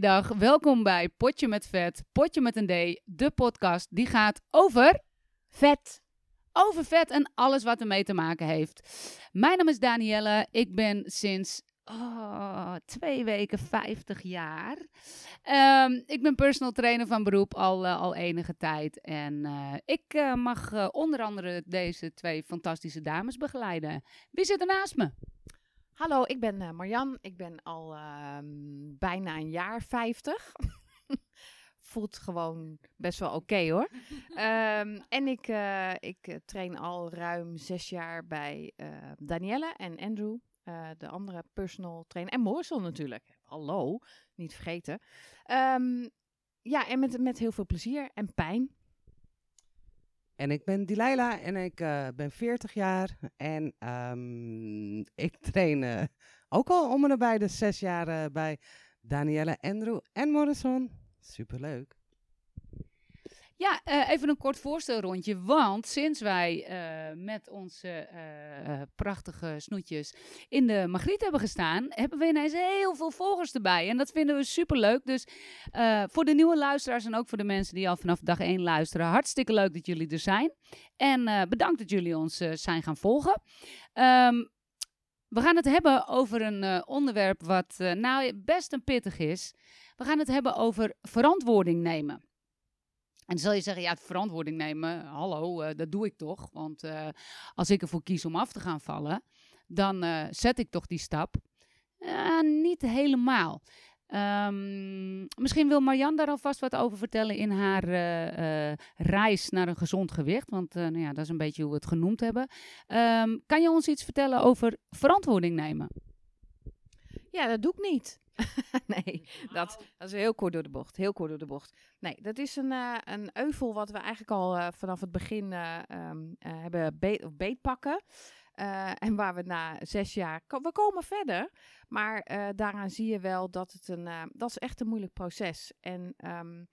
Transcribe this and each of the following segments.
Dag. Welkom bij Potje met Vet, Potje met een D, de podcast die gaat over Vet. over vet en alles wat ermee te maken heeft. Mijn naam is Danielle. Ik ben sinds oh, twee weken 50 jaar. Ehm, ik ben personal trainer van beroep al, eh, al enige tijd. En eh, ik eh, mag onder andere deze twee fantastische dames begeleiden. Wie zit er naast me? Hallo, ik ben eh, Marjan. Ik ben al ehm, bijna een jaar 50. Voelt gewoon best wel oké hoor. Ehm, en ik, eh, ik eh, train al ruim zes jaar bij eh Danielle en Andrew, de andere personal trainer. En Morrison natuurlijk. Hallo, niet vergeten. Ja, en met, met heel veel plezier en pijn. En ik ben Dilaila en ik eh, ben 40 jaar. En ehm, ik train eh, ook al om en nabij de zes jaar bij Danielle, Andrew en Morrison. Superleuk. Ja, eh, even een kort voorstelrondje. Want sinds wij eh, met onze eh, prachtige snoetjes in de Magriet hebben gestaan, hebben we ineens heel veel volgers erbij. En dat vinden we superleuk. Dus voor de nieuwe luisteraars en ook voor de mensen die al vanaf dag 1 luisteren, hartstikke leuk dat jullie er zijn. En bedankt dat jullie ons zijn gaan volgen. Ehm, we gaan het hebben over een onderwerp wat nou best een pittig is. We gaan het hebben over verantwoording nemen. En dan zal je zeggen, ja, verantwoording nemen, hallo, eh, dat doe ik toch. Want eh, als ik ervoor kies om af te gaan vallen, dan eh, zet ik toch die stap. Niet helemaal. Ehm, misschien wil Marjan daar alvast wat over vertellen in haar reis naar een gezond gewicht. Want nou ja, dat is een beetje hoe we het genoemd hebben. Ehm, kan je ons iets vertellen over verantwoording nemen? Ja, dat doe ik niet. nee, dat, dat is heel kort door de bocht. Heel kort door de bocht. Nee, dat is een, eh, een euvel wat we eigenlijk al eh, vanaf het begin eh, ehm, eh, hebben beet, of beetpakken. En waar we na zes jaar, ko- we komen verder. Maar daaraan zie je wel dat het een, dat is echt een moeilijk proces. En ehm,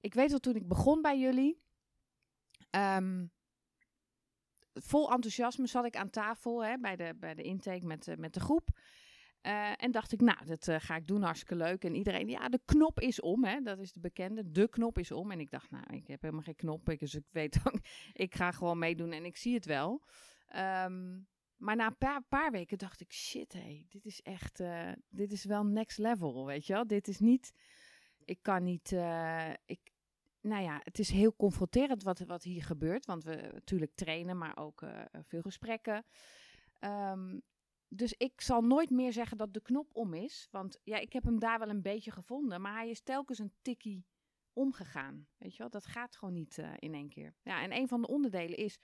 ik weet wel toen ik begon bij jullie, ehm, vol enthousiasme zat ik aan tafel hè, bij, de, bij de intake met, met de groep. Eh, en dacht ik, nou, dat eh, ga ik doen, hartstikke leuk. En iedereen, ja, de knop is om, hè, dat is de bekende. De knop is om. En ik dacht, nou, ik heb helemaal geen knop, dus ik weet ook, ik ga gewoon meedoen en ik zie het wel. Ehm, maar na een paar, weken dacht ik, shit, hé, dit is echt, eh, dit is wel next level, weet je wel. Dit is niet, ik kan niet, ik, nou ja, het is heel confronterend wat, wat hier gebeurt. Want we natuurlijk trainen, maar ook veel gesprekken. Ehm, dus ik zal nooit meer zeggen dat de knop om is. Want ja, ik heb hem daar wel een beetje gevonden. Maar hij is telkens een tikkie omgegaan. Weet je wel, dat gaat gewoon niet eh, in één keer. Ja, en een van de onderdelen is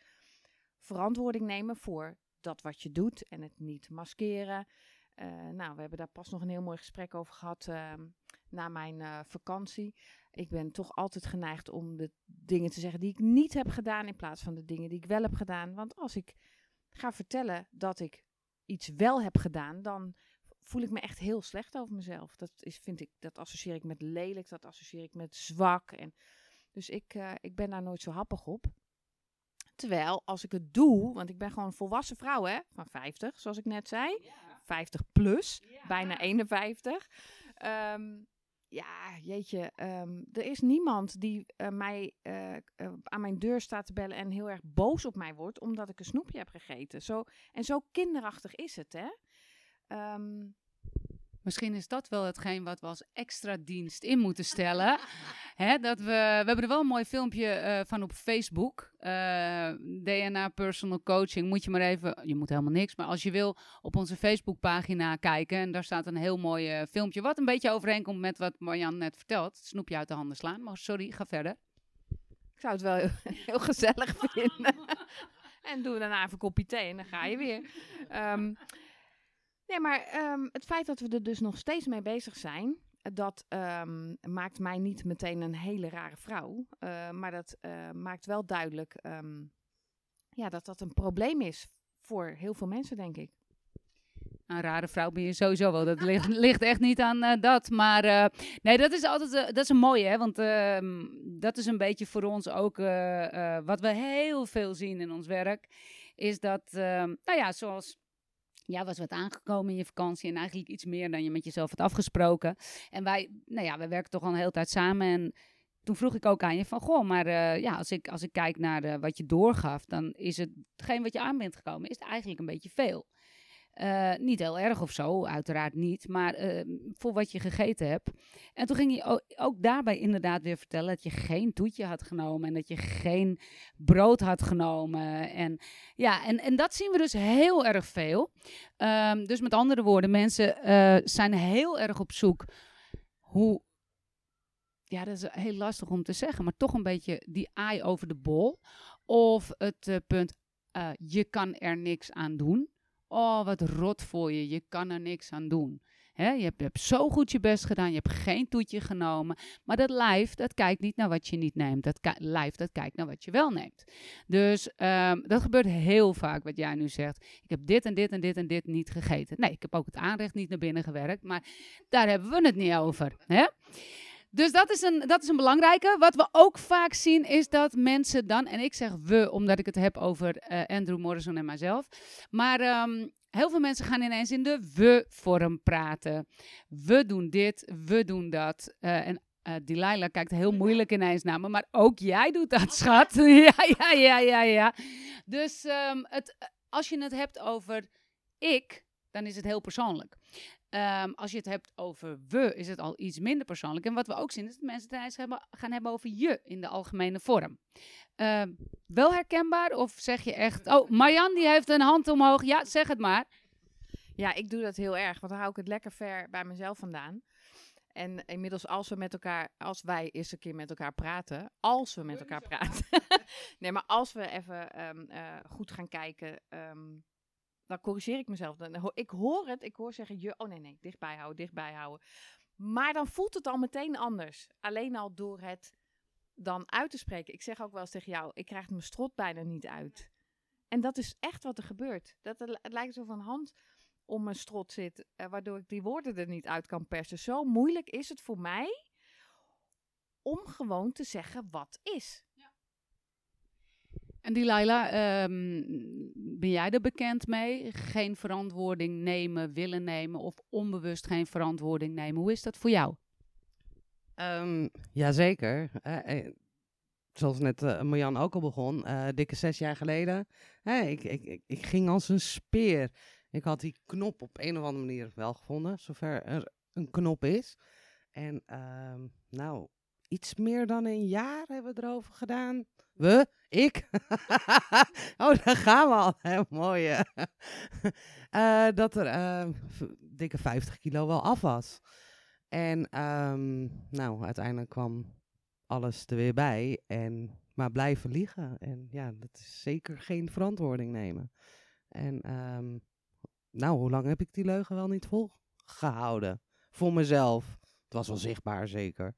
verantwoording nemen voor dat wat je doet. En het niet maskeren. Eh, nou, we hebben daar pas nog een heel mooi gesprek over gehad ehm, na mijn eh, vakantie. Ik ben toch altijd geneigd om de dingen te zeggen die ik niet heb gedaan. In plaats van de dingen die ik wel heb gedaan. Want als ik ga vertellen dat ik iets wel heb gedaan, dan voel ik me echt heel slecht over mezelf. Dat, is, vind ik, dat associeer ik met lelijk, dat associeer ik met zwak. En, dus ik, eh, ik ben daar nooit zo happig op. Terwijl als ik het doe, want ik ben gewoon een volwassen vrouw hè, van 50, zoals ik net zei. 50 plus, bijna 51. Ehm, ja, jeetje, ehm, er is niemand die eh, mij eh, eh, aan mijn deur staat te bellen en heel erg boos op mij wordt omdat ik een snoepje heb gegeten. Zo, en zo kinderachtig is het, hè? Ehm, Misschien is dat wel hetgeen wat we als extra dienst in moeten stellen. Hè, dat we, we hebben er wel een mooi filmpje eh, van op Facebook. Eh, DNA Personal Coaching. Moet je maar even, je moet helemaal niks, maar als je wil op onze Facebookpagina kijken. En daar staat een heel mooi eh, filmpje. Wat een beetje overeenkomt met wat Marjan net vertelt. Het snoepje uit de handen slaan. Maar sorry, ga verder. ik zou het wel heel, heel gezellig vinden. en doe daarna even een kopje thee en dan ga je weer. Ehm, nee, maar ehm, het feit dat we er dus nog steeds mee bezig zijn, dat ehm, maakt mij niet meteen een hele rare vrouw. Eh, maar dat eh, maakt wel duidelijk ehm, ja, dat dat een probleem is voor heel veel mensen, denk ik. Een rare vrouw ben je sowieso wel. Dat ligt, echt niet aan eh, dat. Maar nee, dat is altijd dat is een mooie, hè? Want dat is een beetje voor ons ook wat we heel veel zien in ons werk. Is dat, nou ja, zoals ja, was wat aangekomen in je vakantie en eigenlijk iets meer dan je met jezelf had afgesproken. En wij, nou ja, wij werken toch al een hele tijd samen en toen vroeg ik ook aan je van, goh, maar uh, ja, als ik, als ik kijk naar uh, wat je doorgaf, dan is hetgeen wat je aan bent gekomen, is het eigenlijk een beetje veel. Uh, niet heel erg of zo, uiteraard niet, maar voor wat je gegeten hebt. En toen ging je ook, daarbij inderdaad weer vertellen dat je geen toetje had genomen en dat je geen brood had genomen. En, ja, en, en dat zien we dus heel erg veel. Um, dus met andere woorden, mensen zijn heel erg op zoek hoe ja, dat is heel lastig om te zeggen, maar toch een beetje die eye over de bol. Of het uh, punt, je kan er niks aan doen. Oh, wat rot voor je, je kan er niks aan doen. Je, hebt, je, hebt, zo goed je best gedaan, je hebt geen toetje genomen. Maar dat lijf, dat kijkt niet naar wat je niet neemt. Dat lijf, dat kijkt naar wat je wel neemt. Dus um, dat gebeurt heel vaak, wat jij nu zegt. Ik heb dit en dit en dit en dit niet gegeten. Nee, ik heb ook het aanrecht niet naar binnen gewerkt. Maar daar hebben we het niet over. Dus dat is, een, dat is een belangrijke. Wat we ook vaak zien is dat mensen dan, en ik zeg we omdat ik het heb over uh, Andrew Morrison en mijzelf. Maar um, heel veel mensen gaan ineens in de we-vorm praten. We doen dit, we doen dat. Uh, en uh, Delilah kijkt heel moeilijk ineens naar me, maar ook jij doet dat, schat. ja, ja, ja, ja, ja. Dus um, het, als je het hebt over ik, dan is het heel persoonlijk. Um, als je het hebt over we, is het al iets minder persoonlijk. En wat we ook zien, is dat mensen het hebben, gaan hebben over je in de algemene vorm. Uh, wel herkenbaar? Of zeg je echt... Oh, Marjan die heeft een hand omhoog. Ja, zeg het maar. Ja, ik doe dat heel erg, want dan hou ik het lekker ver bij mezelf vandaan. En inmiddels, als we met elkaar, als wij eens een keer met elkaar praten, als we met elkaar praten. nee, maar als we even um, uh, goed gaan kijken. Um, dan corrigeer ik mezelf. Dan, ik hoor het, ik hoor zeggen, je, oh nee, nee, dichtbij houden, dichtbij houden. Maar dan voelt het al meteen anders. Alleen al door het dan uit te spreken. Ik zeg ook wel eens tegen jou, ik krijg mijn strot bijna niet uit. En dat is echt wat er gebeurt. Dat het lijkt alsof een hand om mijn strot zit, eh, waardoor ik die woorden er niet uit kan persen. Zo moeilijk is het voor mij om gewoon te zeggen wat is. En Delilah, um, ben jij er bekend mee? Geen verantwoording nemen, willen nemen of onbewust geen verantwoording nemen. Hoe is dat voor jou? Um, jazeker. Uh, zoals net uh, Marjan ook al begon, dikke zes jaar geleden. ik, ik, ik, ging als een speer. Ik had die knop op een of andere manier wel gevonden, zover er een knop is. En um, nou, iets meer dan een jaar hebben we erover gedaan. We? Ik? oh, daar gaan we al. Heel mooi. uh, dat er uh, dikke 50 kilo wel af was. En um, nou, uiteindelijk kwam alles er weer bij. En maar blijven liegen. En ja, dat is zeker geen verantwoording nemen. En um, nou, hoe lang heb ik die leugen wel niet volgehouden? Voor mezelf. Het was wel zichtbaar, zeker.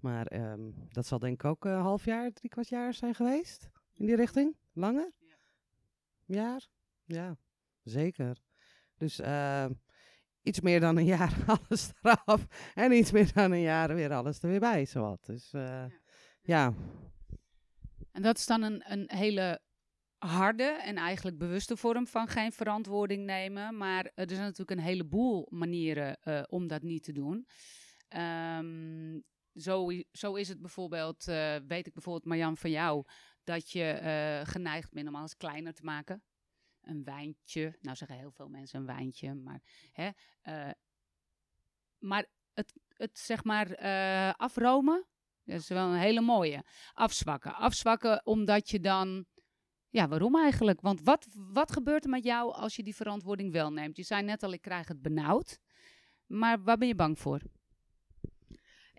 Maar um, dat zal denk ik ook een half jaar, drie kwart jaar zijn geweest. In die richting? Langer? Ja. Jaar? Ja, zeker. Dus uh, iets meer dan een jaar alles eraf. En iets meer dan een jaar weer alles er weer bij, zowat. Dus uh, ja. ja. En dat is dan een, een hele harde en eigenlijk bewuste vorm van geen verantwoording nemen. Maar er zijn natuurlijk een heleboel manieren om dat niet te doen. Um, zo, zo is het bijvoorbeeld, uh, weet ik bijvoorbeeld Marjan van jou, dat je uh, geneigd bent om alles kleiner te maken. Een wijntje, nou zeggen heel veel mensen een wijntje, maar, hè, uh, maar het, het zeg maar afromen, dat is wel een hele mooie. Afzwakken. Afzwakken omdat je dan, ja waarom eigenlijk? Want wat, wat gebeurt er met jou als je die verantwoording wel neemt? Je zei net al, ik krijg het benauwd, maar waar ben je bang voor?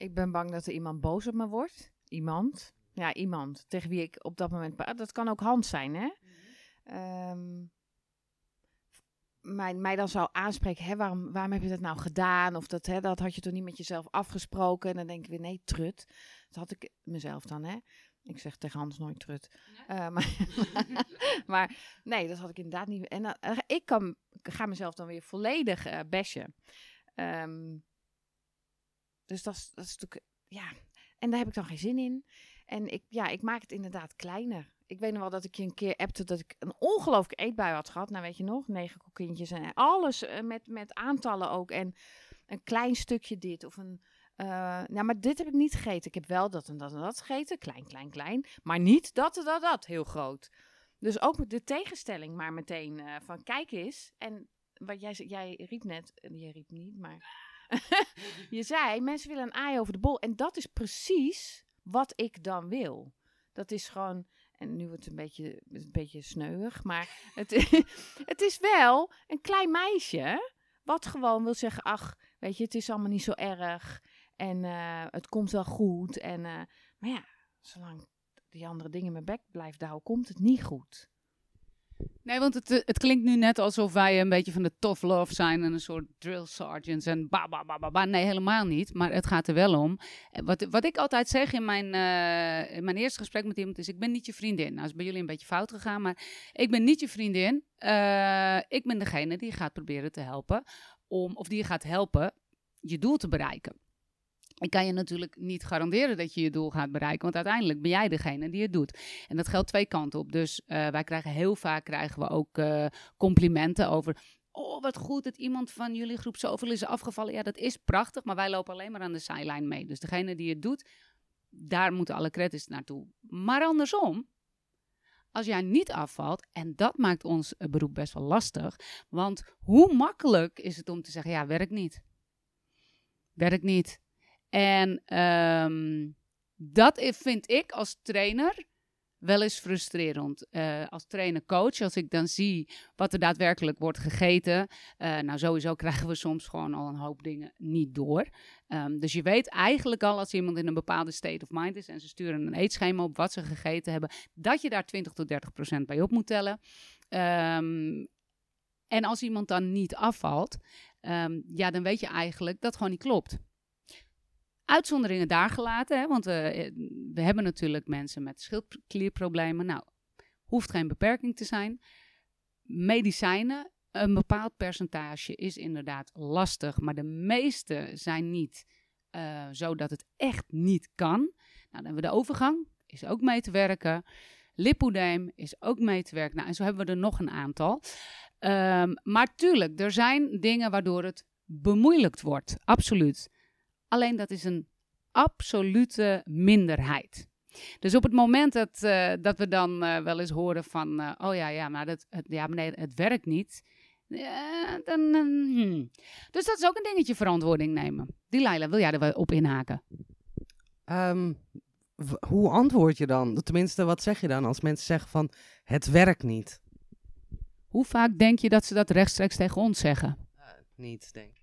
Ik ben bang dat er iemand boos op me wordt. Iemand. Ja, iemand tegen wie ik op dat moment. Dat kan ook Hans zijn, hè? Um, mij, mij dan zou aanspreken, hè, waarom, waarom heb je dat nou gedaan? Of dat, hè, dat had je toch niet met jezelf afgesproken? En dan denk ik weer, nee, trut. Dat had ik mezelf dan, hè. Ik zeg tegen Hans nooit trut. Nee. Uh, maar, maar, nee, dat had ik inderdaad niet. En uh, ik kan, ga mezelf dan weer volledig uh, bashen. Um, dus dat is, dat is natuurlijk, ja. En daar heb ik dan geen zin in. En ik, ja, ik maak het inderdaad kleiner. ik weet nog wel dat ik je een keer appte dat ik een ongelooflijke eetbui had gehad. Nou, weet je nog, negen kokintjes en alles eh, met, met aantallen ook. En een klein stukje dit of een... eh, nou, maar dit heb ik niet gegeten. Ik heb wel dat en dat en dat gegeten. Klein, klein, klein. Maar niet dat en dat, dat. Heel groot. Dus ook de tegenstelling maar meteen eh, van kijk eens. En wat jij, jij riep net, jij riep niet, maar je zei mensen willen een aai over de bol. En dat is precies wat ik dan wil. Dat is gewoon, en nu wordt het een beetje, een beetje sneuig, maar het, het is wel een klein meisje wat gewoon wil zeggen, ach, weet je, het is allemaal niet zo erg en eh, het komt wel goed. En, eh, maar ja, zolang die andere dingen in mijn bek blijven houden, komt het niet goed. Nee, want het, eh, het klinkt nu net alsof wij een beetje van de tough love zijn en een soort drill sergeants en ba ba ba ba ba. Nee, helemaal niet. Maar het gaat er wel om. Eh, Wat, wat ik altijd zeg in mijn, eh, mijn eerste gesprek met iemand is: ik ben niet je vriendin. Nou, is bij jullie een beetje fout gegaan, maar ik ben niet je vriendin. Ik ben degene die gaat proberen te helpen om, of die je gaat helpen je doel te bereiken. Ik kan je natuurlijk niet garanderen dat je je doel gaat bereiken, want uiteindelijk ben jij degene die het doet. En dat geldt twee kanten op. Dus eh, wij krijgen heel vaak krijgen we ook eh, complimenten over. Oh, wat goed dat iemand van jullie groep zoveel is afgevallen. Ja, dat is prachtig, maar wij lopen alleen maar aan de zijlijn mee. Dus degene die het doet, daar moeten alle credits naartoe. Maar andersom, als jij niet afvalt, en dat maakt ons eh, beroep best wel lastig. Want hoe makkelijk is het om te zeggen, ja, werkt niet. Werkt niet. En ehm, dat vind ik als trainer wel eens frustrerend. Eh, als trainer-coach, als ik dan zie wat er daadwerkelijk wordt gegeten. eh, nou, sowieso krijgen we soms gewoon al een hoop dingen niet door. Ehm, dus je weet eigenlijk al als iemand in een bepaalde state of mind is en ze sturen een eetschema op wat ze gegeten hebben, dat je daar 20 tot 30 procent bij op moet tellen. Ehm, en als iemand dan niet afvalt, ja, dan weet je eigenlijk dat gewoon niet klopt. Uitzonderingen daar gelaten, hè, want we, we hebben natuurlijk mensen met schildklierproblemen. Nou, hoeft geen beperking te zijn. Medicijnen, een bepaald percentage is inderdaad lastig, maar de meeste zijn niet eh zodat het echt niet kan. Nou, dan hebben we de overgang, is ook mee te werken. Lipodeem is ook mee te werken. Nou, en zo hebben we er nog een aantal. Ehm, maar tuurlijk, er zijn dingen waardoor het bemoeilijkt wordt. Absoluut. Alleen dat is een absolute minderheid. Dus op het moment dat, eh, dat we dan eh, wel eens horen van... eh, oh ja, ja, maar, dat, het, ja, nee, het werkt niet. Dan, hmm. Dus dat is ook een dingetje verantwoording nemen. Die Laila, wil jij er wel op inhaken? Ehm, hoe antwoord je dan? Tenminste, wat zeg je dan als mensen zeggen van het werkt niet? Hoe vaak denk je dat ze dat rechtstreeks tegen ons zeggen? Niet, denk ik.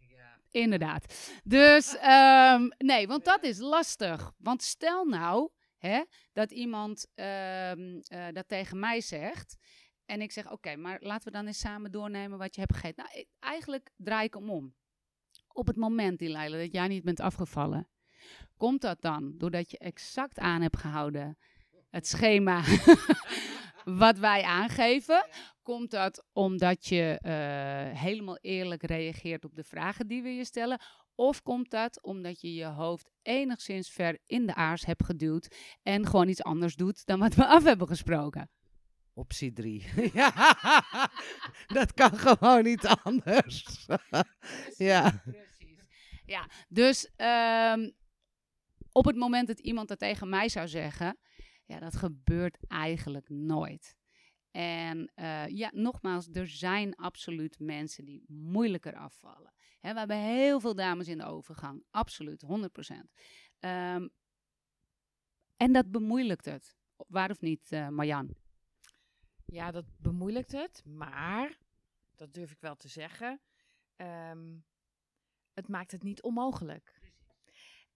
Inderdaad. Dus ehm, nee, want dat is lastig. Want stel nou hè, dat iemand ehm, eh, dat tegen mij zegt. En ik zeg, oké, maar laten we dan eens samen doornemen wat je hebt gegeten. Nou, eigenlijk draai ik hem om. Op het moment, die Leila, dat jij niet bent afgevallen. Komt dat dan doordat je exact aan hebt gehouden het schema wat wij aangeven? Komt dat omdat je eh, helemaal eerlijk reageert op de vragen die we je stellen? Of komt dat omdat je je hoofd enigszins ver in de aars hebt geduwd en gewoon iets anders doet dan wat we af hebben gesproken? Optie 3. ja, dat kan gewoon niet anders. ja. Precies. Ja, dus ehm, op het moment dat iemand dat tegen mij zou zeggen, ja, dat gebeurt eigenlijk nooit. En eh, ja, nogmaals, er zijn absoluut mensen die moeilijker afvallen. We hebben heel veel dames in de overgang, absoluut, 100%. Ehm, en dat bemoeilijkt het. Waar of niet, eh, Marjan? Ja, dat bemoeilijkt het, maar, dat durf ik wel te zeggen, ehm, het maakt het niet onmogelijk.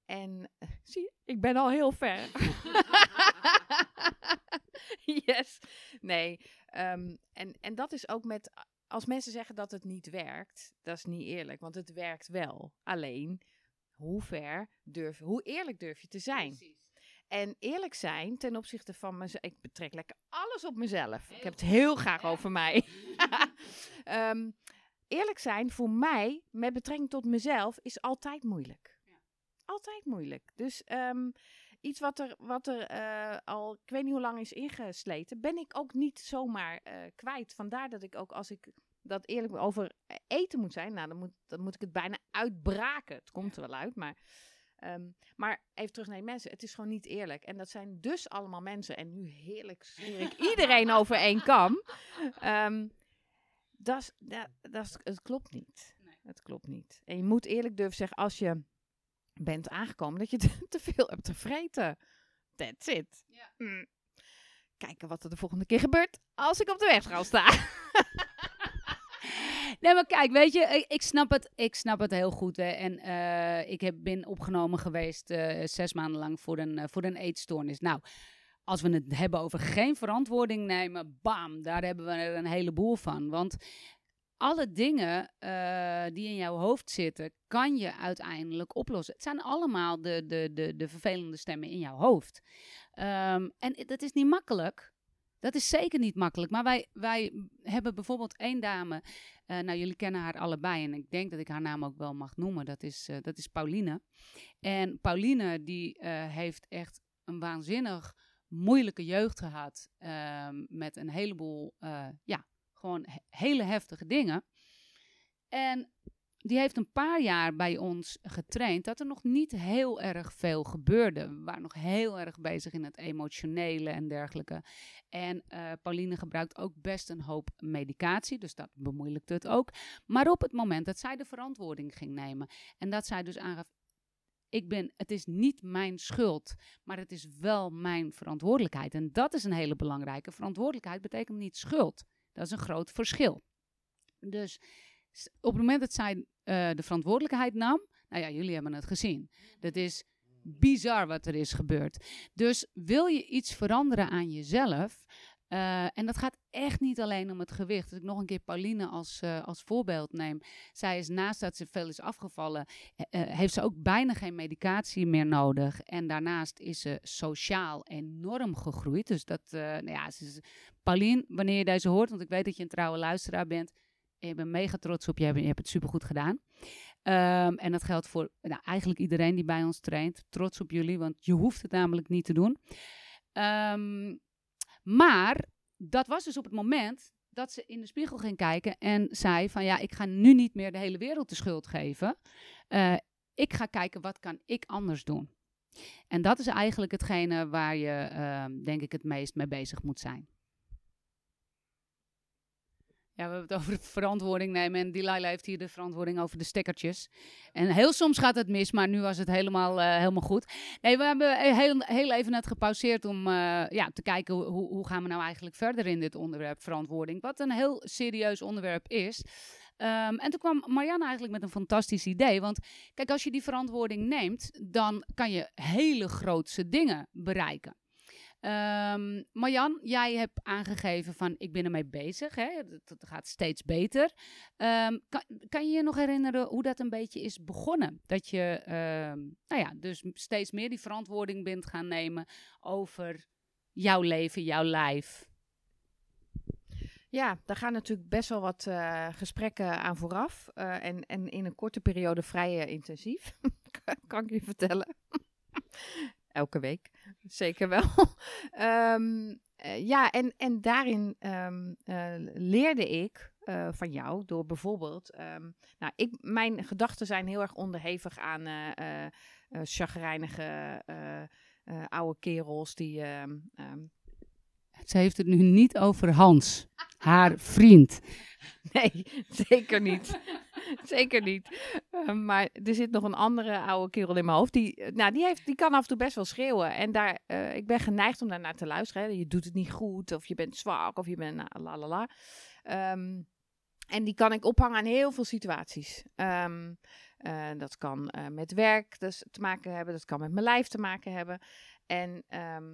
En eh, zie ik ben al heel ver. Nee, ehm, en, en dat is ook met, als mensen zeggen dat het niet werkt, dat is niet eerlijk, want het werkt wel. Alleen, hoe ver durf, hoe eerlijk durf je te zijn? En eerlijk zijn ten opzichte van mezelf. Ik betrek lekker alles op mezelf. ik heb het heel graag over mij. Ehm, eerlijk zijn voor mij, met betrekking tot mezelf, is altijd moeilijk. Altijd moeilijk. Dus ehm, iets wat er, wat er eh, al, ik weet niet hoe lang is ingesleten, ben ik ook niet zomaar eh, kwijt. Vandaar dat ik ook als ik dat eerlijk over eten moet zijn, nou dan moet, dan moet ik het bijna uitbraken. Het komt er wel uit, maar... ehm, maar even terug naar die mensen. Het is gewoon niet eerlijk. En dat zijn dus allemaal mensen. En nu heerlijk scheer ik iedereen over één kam. Ehm, dat dat- het klopt niet. Het klopt niet. En je moet eerlijk durven zeggen, als je bent aangekomen, dat je te, veel hebt te vreten. That's it. Ja. Mm. Kijken wat er de volgende keer gebeurt als ik op de weegschaal sta. Nee, maar kijk, weet je, ik, ik snap, het, ik snap het heel goed. Hè. En eh, ik heb, ben opgenomen geweest eh, zes maanden lang voor een, eh, voor een eetstoornis. Nou, als we het hebben over geen verantwoording nemen, bam, daar hebben we er een heleboel van. Want alle dingen eh, die in jouw hoofd zitten, kan je uiteindelijk oplossen. Het zijn allemaal de, de, de, de vervelende stemmen in jouw hoofd. Ehm, en dat is niet makkelijk. Dat is zeker niet makkelijk. Maar wij, wij hebben bijvoorbeeld één dame. eh, nou, jullie kennen haar allebei. En ik denk dat ik haar naam ook wel mag noemen. Dat is, eh, dat is Pauline. En Pauline, die heeft echt een waanzinnig moeilijke jeugd gehad. ehm, met een heleboel, ja, gewoon he- hele heftige dingen. En die heeft een paar jaar bij ons getraind dat er nog niet heel erg veel gebeurde. We waren nog heel erg bezig in het emotionele en dergelijke. En eh, Pauline gebruikt ook best een hoop medicatie, dus dat bemoeilijkte het ook. Maar op het moment dat zij de verantwoording ging nemen en dat zij dus aangaf, ik ben, het is niet mijn schuld, maar het is wel mijn verantwoordelijkheid. En dat is een hele belangrijke. Verantwoordelijkheid betekent niet schuld. Dat is een groot verschil. Dus op het moment dat zij eh, de verantwoordelijkheid nam, nou ja, jullie hebben het gezien. Dat is bizar wat er is gebeurd. Dus wil je iets veranderen aan jezelf, eh, en dat gaat echt niet alleen om het gewicht. Als ik nog een keer Pauline als, eh, als voorbeeld neem. Zij is naast dat ze veel is afgevallen, eh, heeft ze ook bijna geen medicatie meer nodig. En daarnaast is ze sociaal enorm gegroeid. Dus dat, nou ja, ze is, Pauline, wanneer je deze hoort, want ik weet dat je een trouwe luisteraar bent. en Ik ben mega trots op je, je hebt- het supergoed gedaan. Ehm, en dat geldt voor nou, eigenlijk iedereen die bij ons traint. Trots op jullie, want je hoeft het namelijk niet te doen. Ehm, maar dat was dus op het moment dat ze in de spiegel ging kijken en zei van ja, ik ga nu niet meer de hele wereld de schuld geven. Eh, ik ga kijken wat kan ik anders doen. En dat is eigenlijk hetgene waar je, ehm, denk ik, het meest mee bezig moet zijn. Ja, we hebben het over verantwoording nemen. En Delilah heeft hier de verantwoording over de stekkertjes. En heel soms gaat het mis, maar nu was het helemaal, eh, helemaal goed. Nee, we hebben heel, heel even net gepauzeerd om eh, ja, te kijken hoe, hoe gaan we nou eigenlijk verder in dit onderwerp verantwoording. Wat een heel serieus onderwerp is. Ehm, en toen kwam Marianne eigenlijk met een fantastisch idee. Want kijk, als je die verantwoording neemt, dan kan je hele grootse dingen bereiken. Ehm Marjan, jij hebt aangegeven van ik ben ermee bezig. Hè? Het, gaat steeds beter. Ehm, kan, kan je je nog herinneren hoe dat een beetje is begonnen? Dat je ehm, nou ja, dus steeds meer die verantwoording bent gaan nemen over jouw leven, jouw lijf. Ja, daar gaan natuurlijk best wel wat eh, gesprekken aan vooraf. eh, en, en in een korte periode vrij eh, intensief. kan ik je vertellen. Elke week. Zeker wel. Ehm, eh, ja, en, en daarin ehm, eh, leerde ik eh, van jou door bijvoorbeeld. ehm, nou, ik, mijn gedachten zijn heel erg onderhevig aan eh, chagrijnige oude kerels die. Ze heeft het nu niet over Hans, haar vriend. Nee, zeker niet. zeker niet. Eh, maar er zit nog een andere oude kerel in mijn hoofd. Die, eh, nou, die, heeft, die kan af en toe best wel schreeuwen. En daar, eh, ik ben geneigd om daarnaar te luisteren. Je doet het niet goed, of je bent zwak, of je bent nou, la la la. Ehm, en die kan ik ophangen aan heel veel situaties. Ehm, eh, dat kan met werk dus te maken hebben. Dat kan met mijn lijf te maken hebben. En ehm,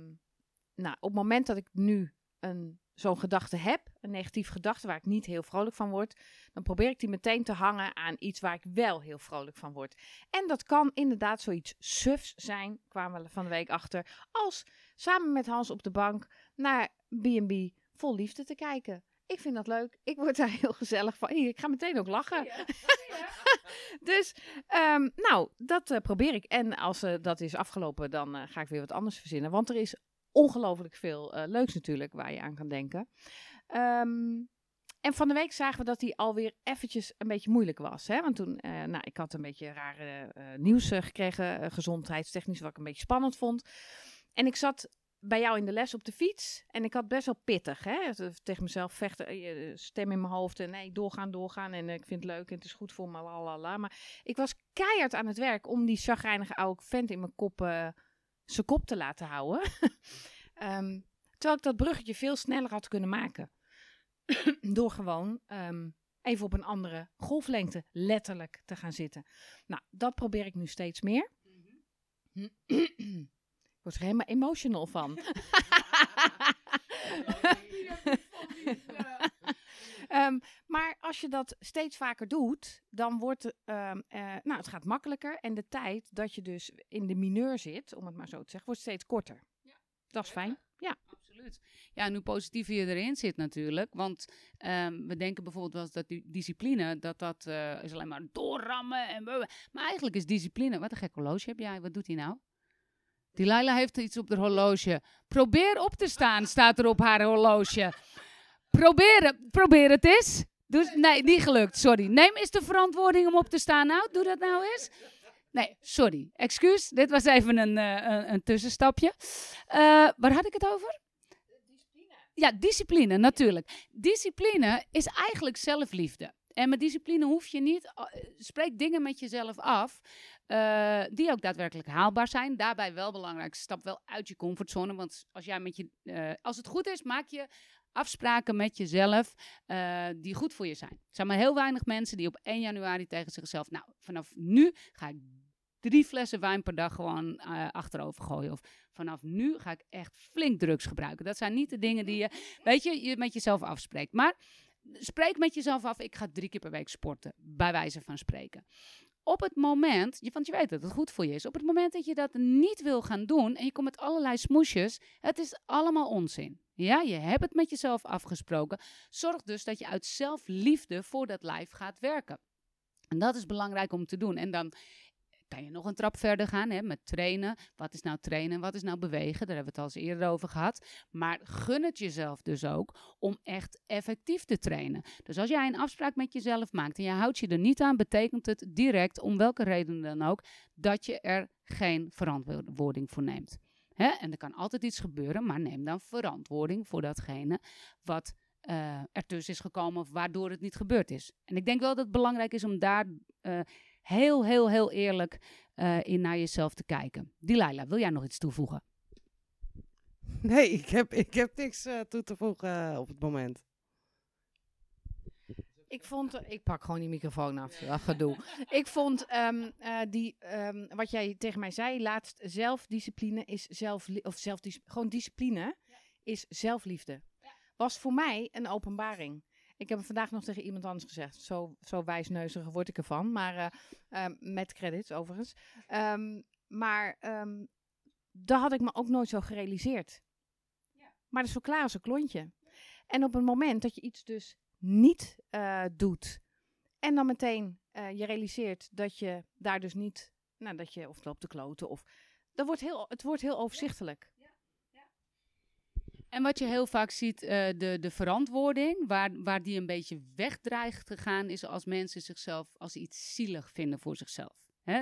nou, op het moment dat ik nu een, zo'n gedachte heb, een negatief gedachte waar ik niet heel vrolijk van word, dan probeer ik die meteen te hangen aan iets waar ik wel heel vrolijk van word. En dat kan inderdaad zoiets sufs zijn, kwamen we van de week achter, als samen met Hans op de bank naar B&B vol liefde te kijken. Ik vind dat leuk. Ik word daar heel gezellig van. Ik ga meteen ook lachen. dus, ehm, nou, dat eh, probeer ik. En als eh, dat is afgelopen, dan eh, ga ik weer wat anders verzinnen. Want er is ongelooflijk veel eh, leuks natuurlijk waar je aan kan denken. Ehm, en van de week zagen we dat die alweer eventjes een beetje moeilijk was. Hè? Want toen, eh, nou, ik had een beetje rare eh, nieuws gekregen, gezondheidstechnisch, wat ik een beetje spannend vond. En ik zat bij jou in de les op de fiets en ik had best wel pittig. Hè? Tegen mezelf vechten, stem in mijn hoofd en nee, doorgaan, doorgaan. En ik vind het leuk en het is goed voor me, lalala. Maar ik was keihard aan het werk om die chagrijnige oude vent in mijn kop, zijn kop te laten houden. Ehm, terwijl ik dat bruggetje veel sneller had kunnen maken. Door gewoon ehm, even op een andere golflengte letterlijk te gaan zitten. Nou, dat probeer ik nu steeds meer. ik word er helemaal emotional van. Ehm, maar als je dat steeds vaker doet, dan wordt het, ehm, eh, nou, het gaat makkelijker. En de tijd dat je dus in de mineur zit, om het maar zo te zeggen, wordt steeds korter. Dat is fijn. Ja. Absoluut. Ja, en hoe positiever je erin zit natuurlijk. Want ehm, we denken bijvoorbeeld wel eens dat die discipline, dat dat eh, is alleen maar doorrammen. En maar eigenlijk is discipline... Wat een gek horloge heb jij. Wat doet hij nou? Die Laila heeft iets op haar horloge. Probeer op te staan, staat er op haar horloge. Probeer, het- probeer het eens. Dus, nee, niet gelukt, sorry. Neem eens de verantwoording om op te staan. Nou, doe dat nou eens. Nee, sorry. Excuus. Dit was even een, eh, een, een tussenstapje. Eh, waar had ik het over? Ja, discipline, natuurlijk. Discipline is eigenlijk zelfliefde. En met discipline hoef je niet, eh, spreek dingen met jezelf af die ook daadwerkelijk haalbaar zijn. Daarbij wel belangrijk, stap wel uit je comfortzone. Want als, jij met je, als het goed is, maak je afspraken met jezelf eh, die goed voor je zijn. Er zijn maar heel weinig mensen die op 1 januari tegen zichzelf, nou, vanaf nu ga ik drie flessen wijn per dag gewoon eh, achterover gooien. Of vanaf nu ga ik echt flink drugs gebruiken. Dat zijn niet de dingen die je, weet je, je met jezelf afspreekt. Maar spreek met jezelf af, ik ga drie keer per week sporten, bij wijze van spreken. Op het moment, want je weet dat het goed voor je is, op het moment dat je dat niet wil gaan doen en je komt met allerlei smoesjes, het is allemaal onzin. Ja, je hebt het met jezelf afgesproken. Zorg dus dat je uit zelfliefde voor dat lijf gaat werken. En dat is belangrijk om te doen. En dan kan je nog een trap verder gaan hè, met trainen. Wat is nou trainen? Wat is nou bewegen? Daar hebben we het al eens eerder over gehad. Maar gun het jezelf dus ook om echt effectief te trainen. Dus als jij een afspraak met jezelf maakt en je houdt je er niet aan, betekent het direct, om welke reden dan ook, dat je er geen verantwoording voor neemt. Hè? En er kan altijd iets gebeuren, maar neem dan verantwoording voor datgene wat eh ertussen is gekomen waardoor het niet gebeurd is. En ik denk wel dat het belangrijk is om daar eh, heel, heel, heel eerlijk eh, in naar jezelf te kijken. Delilah, wil jij nog iets toevoegen? Nee, ik heb, ik heb niks eh, toe te voegen eh, op het moment. Ik vond, ik pak gewoon die microfoon af, dat gedoe. Ik vond ehm, eh, die, ehm, wat jij tegen mij zei laatst, zelfdiscipline is zelf, of zelfdis, gewoon discipline is zelfliefde. Was voor mij een openbaring. Ik heb vandaag nog tegen iemand anders gezegd. Zo, zo wijsneuzig word ik ervan, maar eh, ehm, met credits overigens. Ehm, maar ehm dat had ik me ook nooit zo gerealiseerd. Maar dat is zo klaar als een klontje. En op het moment dat je iets dus niet eh, doet. En dan meteen eh, je realiseert dat je daar dus niet, nou dat je of loopt te kloten of. Dat wordt heel, het wordt heel overzichtelijk. En wat je heel vaak ziet, eh, de, de verantwoording, waar, waar die een beetje weg dreigt te gaan, is als mensen zichzelf als iets zielig vinden voor zichzelf.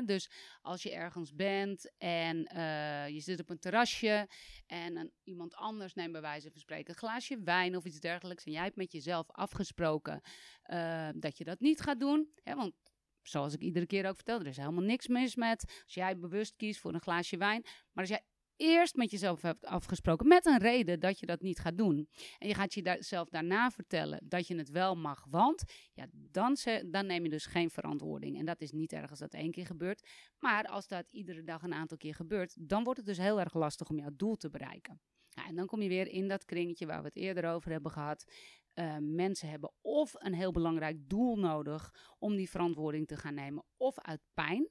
Dus als je ergens bent en eh, je zit op een terrasje en een, iemand anders neemt bij wijze van spreken een glaasje wijn of iets dergelijks en jij hebt met jezelf afgesproken eh, dat je dat niet gaat doen. Want zoals ik iedere keer ook vertel, er is helemaal niks mis met als jij bewust kiest voor een glaasje wijn. Maar als jij eerst met jezelf hebt afgesproken met een reden dat je dat niet gaat doen. En je gaat jezelf daarna vertellen dat je het wel mag, want ja, dan, dan neem je dus geen verantwoording. En dat is niet erg als dat één keer gebeurt. Maar als dat iedere dag een aantal keer gebeurt, dan wordt het dus heel erg lastig om jouw doel te bereiken. Ja, en dan kom je weer in dat kringetje waar we het eerder over hebben gehad. Uh, mensen hebben of een heel belangrijk doel nodig om die verantwoording te gaan nemen, of uit pijn.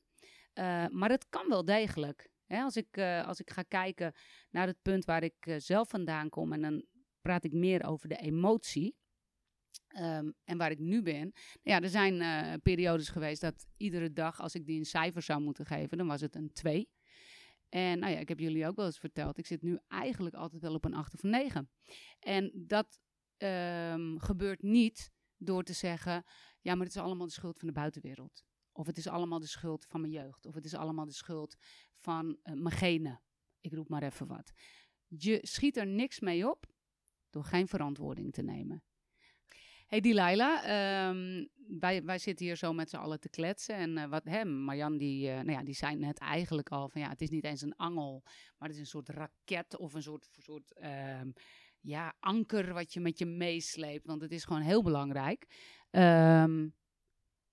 Uh, maar het kan wel degelijk. Hè, als, ik, uh, als ik ga kijken naar het punt waar ik uh, zelf vandaan kom, en dan praat ik meer over de emotie. Ehm, en waar ik nu ben, ja, er zijn eh, periodes geweest dat iedere dag, als ik die een cijfer zou moeten geven, dan was het een 2. En nou ja, ik heb jullie ook wel eens verteld, ik zit nu eigenlijk altijd wel op een 8 of een 9. En dat ehm, gebeurt niet door te zeggen, ja, maar het is allemaal de schuld van de buitenwereld. Of het is allemaal de schuld van mijn jeugd. Of het is allemaal de schuld van uh, mijn. Ik roep maar even wat. Je schiet er niks mee op door geen verantwoording te nemen. Hey Delilah, um, wij, wij zitten hier zo met z'n allen te kletsen. En uh, wat, hè, Marjan die, uh, nou ja, die zei net eigenlijk al van ja, het is niet eens een angel, maar het is een soort raket of een soort, soort um, ja, anker wat je met je meesleept. Want het is gewoon heel belangrijk. Um,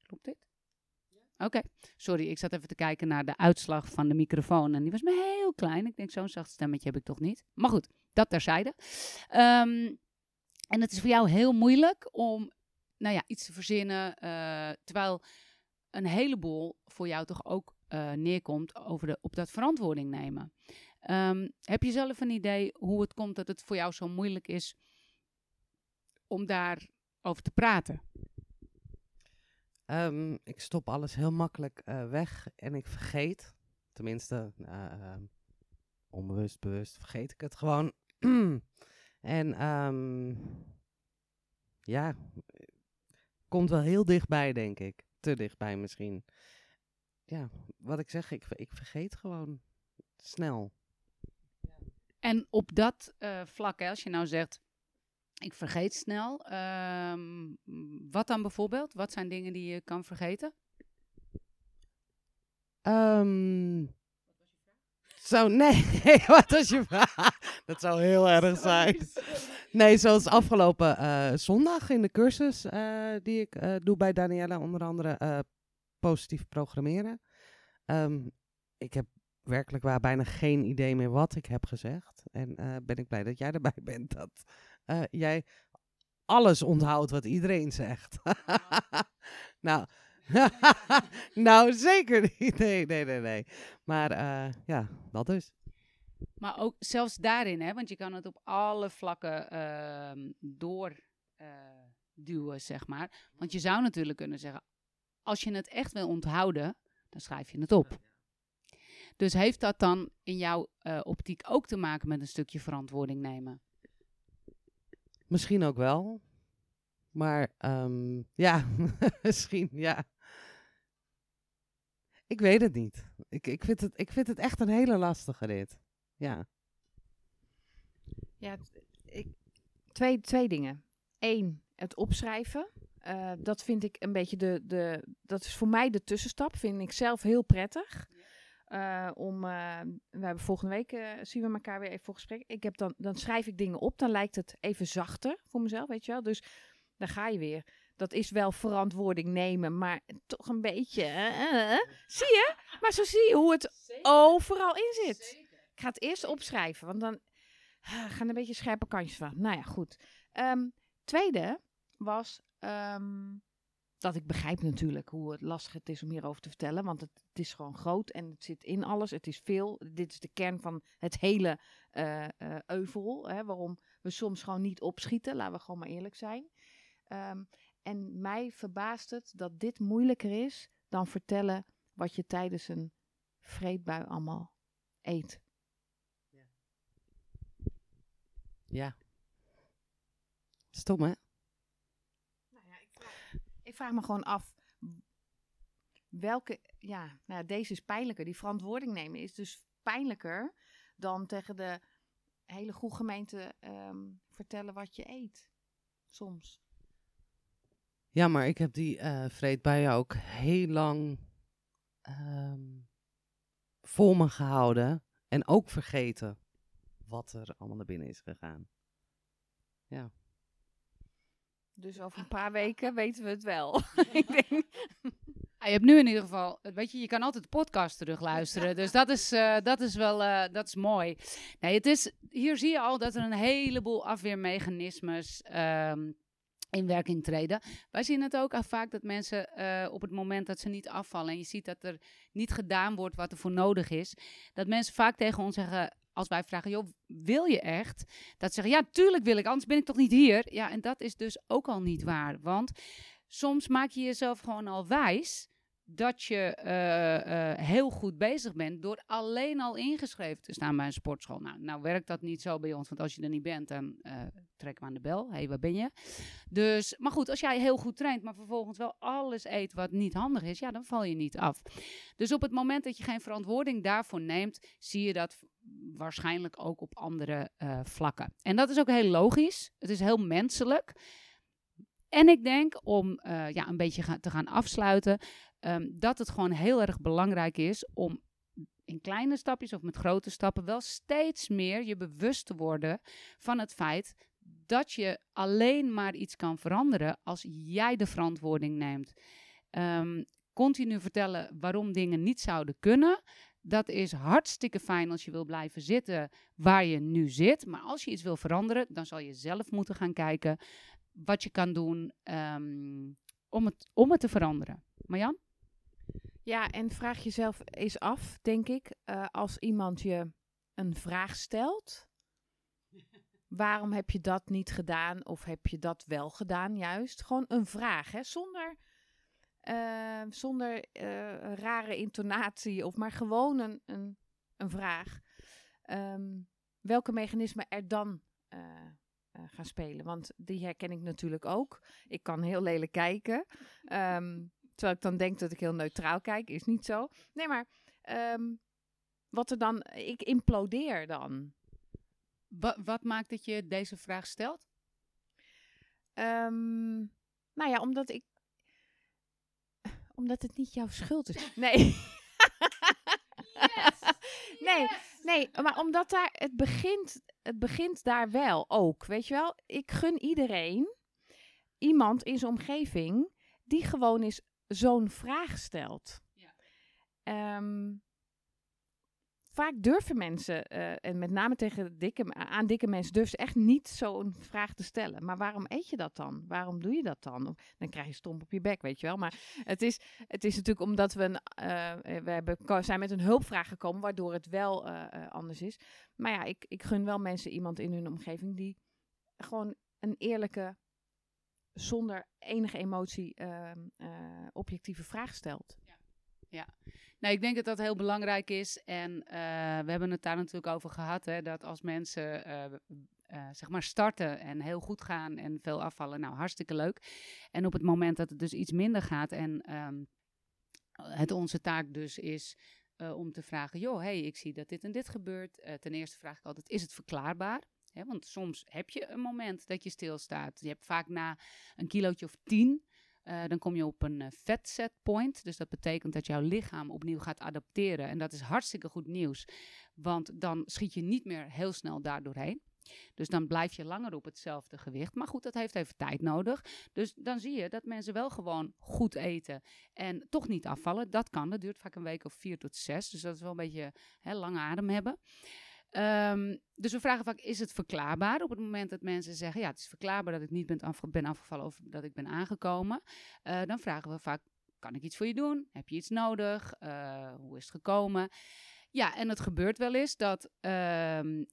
klopt dit? Oké, sorry, ik zat even te kijken naar de uitslag van de microfoon en die was me heel klein. Ik denk, zo'n zacht stemmetje heb ik toch niet. Maar goed, dat terzijde. Um, en het is voor jou heel moeilijk om nou ja, iets te verzinnen, uh, terwijl een heleboel voor jou toch ook uh, neerkomt over de, op dat verantwoording nemen. Um, heb je zelf een idee hoe het komt dat het voor jou zo moeilijk is om daarover te praten? Um, ik stop alles heel makkelijk uh, weg en ik vergeet. Tenminste, uh, onbewust, bewust vergeet ik het gewoon. en um, ja, komt wel heel dichtbij, denk ik. Te dichtbij misschien. Ja, wat ik zeg, ik, ik vergeet gewoon snel. En op dat uh, vlak, hè, als je nou zegt, ik vergeet snel. Um, wat dan bijvoorbeeld? Wat zijn dingen die je kan vergeten? Um, zo, nee, wat was je vraag? Dat zou heel erg zijn. Nee, zoals afgelopen uh, zondag in de cursus uh, die ik uh, doe bij Daniela, onder andere positief programmeren. Um, ik heb werkelijk waar bijna geen idee meer wat ik heb gezegd. En ben ik blij dat jij erbij bent, dat jij alles onthoudt wat iedereen zegt. nou, nou, zeker niet. Nee, nee, nee, nee. Maar uh, ja, dat dus. Maar ook zelfs daarin, hè, want je kan het op alle vlakken uh, door uh, duwen, zeg maar. Want je zou natuurlijk kunnen zeggen, als je het echt wil onthouden, dan schrijf je het op. Dus heeft dat dan in jouw uh, optiek ook te maken met een stukje verantwoording nemen? Misschien ook wel. Maar um, ja, misschien ja. Ik weet het niet. Ik, ik, vind het, ik vind het echt een hele lastige rit. Ja. Ja, ik, twee, twee dingen. Eén, het opschrijven. Uh, dat vind ik een beetje de, de. Dat is voor mij de tussenstap. Vind ik zelf heel prettig. Uh, om, uh, we hebben volgende week zien we elkaar weer even voor gesprek. Ik heb dan, dan schrijf ik dingen op. Dan lijkt het even zachter voor mezelf, weet je wel. Dus dan ga je weer dat is wel verantwoording nemen, maar toch een beetje. Zie je? Maar zo zie je hoe het Zeker. overal in zit. Zeker. Ik ga het eerst opschrijven, want dan uh, gaan een beetje scherpe kantjes van. Nou ja, goed. Um, tweede was um, dat ik begrijp natuurlijk hoe lastig het is om hierover te vertellen, want het, het, is gewoon groot en het zit in alles. Het is veel. Dit is de kern van het hele uh, euvel, hè, waarom we soms gewoon niet opschieten. Laten we gewoon maar eerlijk zijn. Um, en mij verbaast het dat dit moeilijker is dan vertellen wat je tijdens een vreedbui allemaal eet. Ja. ja. Stom, hè? Nou ja, ik, vraag, ik vraag me gewoon af welke, ja, nou, deze is pijnlijker. Die verantwoording nemen is dus pijnlijker dan tegen de hele goede gemeente um, vertellen wat je eet. Soms. Ja, maar ik heb die uh, vreedbuien ook heel lang um, voor me gehouden. En ook vergeten wat er allemaal naar binnen is gegaan. Ja. Dus over een paar weken weten we het wel. ik denk... Ah, je hebt nu in ieder geval, weet je, je kan altijd de podcast terugluisteren. Dus dat is, uh, dat is wel, uh, dat is mooi. Nee, het is, hier zie je al dat er een heleboel afweermechanismes um, in werking treden. Wij zien het ook al vaak dat mensen uh, op het moment dat ze niet afvallen en je ziet dat er niet gedaan wordt wat er voor nodig is, dat mensen vaak tegen ons zeggen: als wij vragen, joh, wil je echt? Dat ze zeggen, ja, tuurlijk wil ik, anders ben ik toch niet hier? Ja, en dat is dus ook al niet waar. Want soms maak je jezelf gewoon al wijs dat je eh, eh, heel goed bezig bent door alleen al ingeschreven te staan bij een sportschool. Nou, nou werkt dat niet zo bij ons, want als je er niet bent, dan uh, trekken we aan de bel. Hé, hey, waar ben je? Dus, maar goed, als jij heel goed traint, maar vervolgens wel alles eet wat niet handig is, ja, dan val je niet af. Dus op het moment dat je geen verantwoording daarvoor neemt, zie je dat waarschijnlijk ook op andere vlakken. En dat is ook heel logisch. Het is heel menselijk. En ik denk, om ja, een beetje te gaan afsluiten, um, dat het gewoon heel erg belangrijk is om in kleine stapjes of met grote stappen wel steeds meer je bewust te worden van het feit dat je alleen maar iets kan veranderen als jij de verantwoording neemt. Um, continu vertellen waarom dingen niet zouden kunnen. Dat is hartstikke fijn als je wil blijven zitten waar je nu zit. Maar als je iets wil veranderen, dan zal je zelf moeten gaan kijken wat je kan doen um, om, het, om het te veranderen. Marjan? Ja, en vraag jezelf eens af, denk ik, uh, als iemand je een vraag stelt. Waarom heb je dat niet gedaan of heb je dat wel gedaan juist? Gewoon een vraag, hè? zonder, uh, zonder uh, rare intonatie of maar gewoon een, een, vraag. Um, welke mechanismen er dan gaan spelen? Want die herken ik natuurlijk ook. Ik kan heel lelijk kijken. Um, Terwijl ik dan denk dat ik heel neutraal kijk, is niet zo. Nee, maar um, wat er dan, ik implodeer dan. Wat, wat maakt dat je deze vraag stelt? Um, nou ja, omdat ik, omdat het niet jouw schuld is. Nee. Yes. nee, nee, maar omdat daar, het begint, het begint daar wel ook, weet je wel. Ik gun iedereen, iemand in zijn omgeving, die gewoon is zo'n vraag stelt. Ja. Um, vaak durven mensen, uh, en met name tegen dikke, aan dikke mensen, durven ze echt niet zo'n vraag te stellen. Maar waarom eet je dat dan? Waarom doe je dat dan? Of, dan krijg je stomp op je bek, weet je wel. Maar het is, het is natuurlijk omdat we, een, uh, we hebben, zijn met een hulpvraag gekomen, waardoor het wel uh, anders is. Maar ja, ik, ik gun wel mensen iemand in hun omgeving die gewoon een eerlijke zonder enige emotie uh, uh, objectieve vraag stelt. Ja. ja, nou ik denk dat dat heel belangrijk is. En uh, we hebben het daar natuurlijk over gehad, hè, dat als mensen uh, zeg maar starten en heel goed gaan en veel afvallen, nou hartstikke leuk. En op het moment dat het dus iets minder gaat en um, het onze taak dus is om te vragen, joh, hey, ik zie dat dit en dit gebeurt. ten eerste vraag ik altijd, is het verklaarbaar? Want soms heb je een moment dat je stilstaat. Je hebt vaak na een kilootje of tien, uh, dan kom je op een uh, fat set point. Dus dat betekent dat jouw lichaam opnieuw gaat adapteren. En dat is hartstikke goed nieuws. Want dan schiet je niet meer heel snel daar doorheen. Dus dan blijf je langer op hetzelfde gewicht. Maar goed, dat heeft even tijd nodig. Dus dan zie je dat mensen wel gewoon goed eten en toch niet afvallen. Dat kan. Dat duurt vaak een week of vier tot zes. Dus dat is wel een beetje hè, lange adem hebben. Um, dus we vragen vaak, is het verklaarbaar? Op het moment dat mensen zeggen, ja, het is verklaarbaar dat ik niet ben, afge ben afgevallen of dat ik ben aangekomen. Uh, dan vragen we vaak, kan ik iets voor je doen? Heb je iets nodig? Uh, hoe is het gekomen? Ja, en het gebeurt wel eens dat um,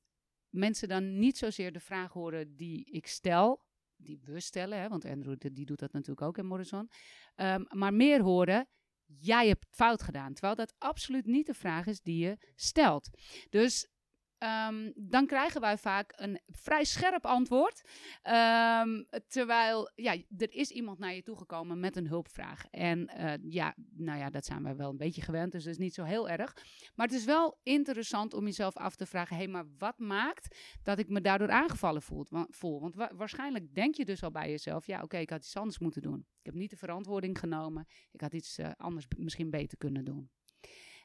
mensen dan niet zozeer de vraag horen die ik stel, die we stellen, hè, want Andrew die doet dat natuurlijk ook in Morrison, um, maar meer horen, jij hebt fout gedaan. Terwijl dat absoluut niet de vraag is die je stelt. Dus Um, dan krijgen wij vaak een vrij scherp antwoord. Um, terwijl, ja, er is iemand naar je toegekomen met een hulpvraag. En uh, ja, nou ja, dat zijn wij wel een beetje gewend, dus dat is niet zo heel erg. Maar het is wel interessant om jezelf af te vragen: hé, hey, maar wat maakt dat ik me daardoor aangevallen voel? voel? Want wa waarschijnlijk denk je dus al bij jezelf: ja, oké, ik had iets anders moeten doen. Ik heb niet de verantwoording genomen. Ik had iets uh, anders misschien beter kunnen doen.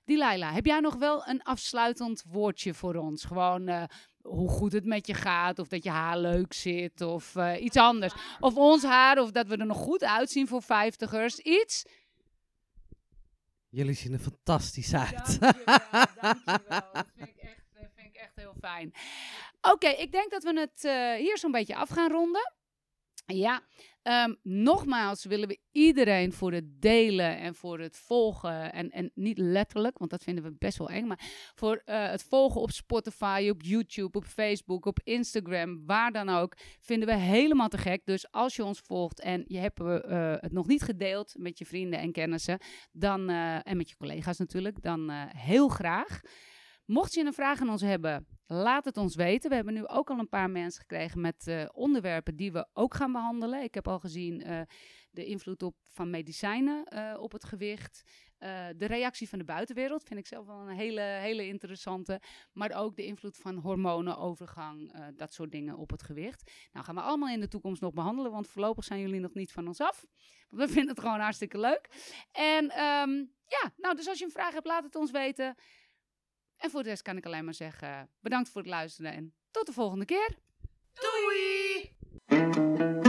Delilah, heb jij nog wel een afsluitend woordje voor ons? Gewoon uh, hoe goed het met je gaat, of dat je haar leuk zit, of uh, iets anders. Of ons haar, of dat we er nog goed uitzien voor vijftigers. Iets? Jullie zien er fantastisch uit. Dankjewel, dankjewel. Dat vind ik echt, vind ik echt heel fijn. Oké, okay, ik denk dat we het uh, hier zo'n beetje af gaan ronden. Ja, Ehm, nogmaals willen we iedereen voor het delen en voor het volgen. En, en niet letterlijk, want dat vinden we best wel eng. Maar voor eh, het volgen op Spotify, op YouTube, op Facebook, op Instagram, waar dan ook. Vinden we helemaal te gek. Dus als je ons volgt en je hebt eh, het nog niet gedeeld met je vrienden en kennissen. Dan, eh, en met je collega's natuurlijk. Dan heel graag. Mocht je een vraag aan ons hebben, laat het ons weten. We hebben nu ook al een paar mensen gekregen met uh, onderwerpen die we ook gaan behandelen. Ik heb al gezien uh, de invloed op, van medicijnen uh, op het gewicht. de reactie van de buitenwereld vind ik zelf wel een hele, hele interessante. Maar ook de invloed van hormonen, overgang, dat soort dingen op het gewicht. Nou gaan we allemaal in de toekomst nog behandelen, want voorlopig zijn jullie nog niet van ons af. We vinden het gewoon hartstikke leuk. En um, ja, nou dus als je een vraag hebt, laat het ons weten. En voor de rest kan ik alleen maar zeggen: bedankt voor het luisteren en tot de volgende keer. Doei!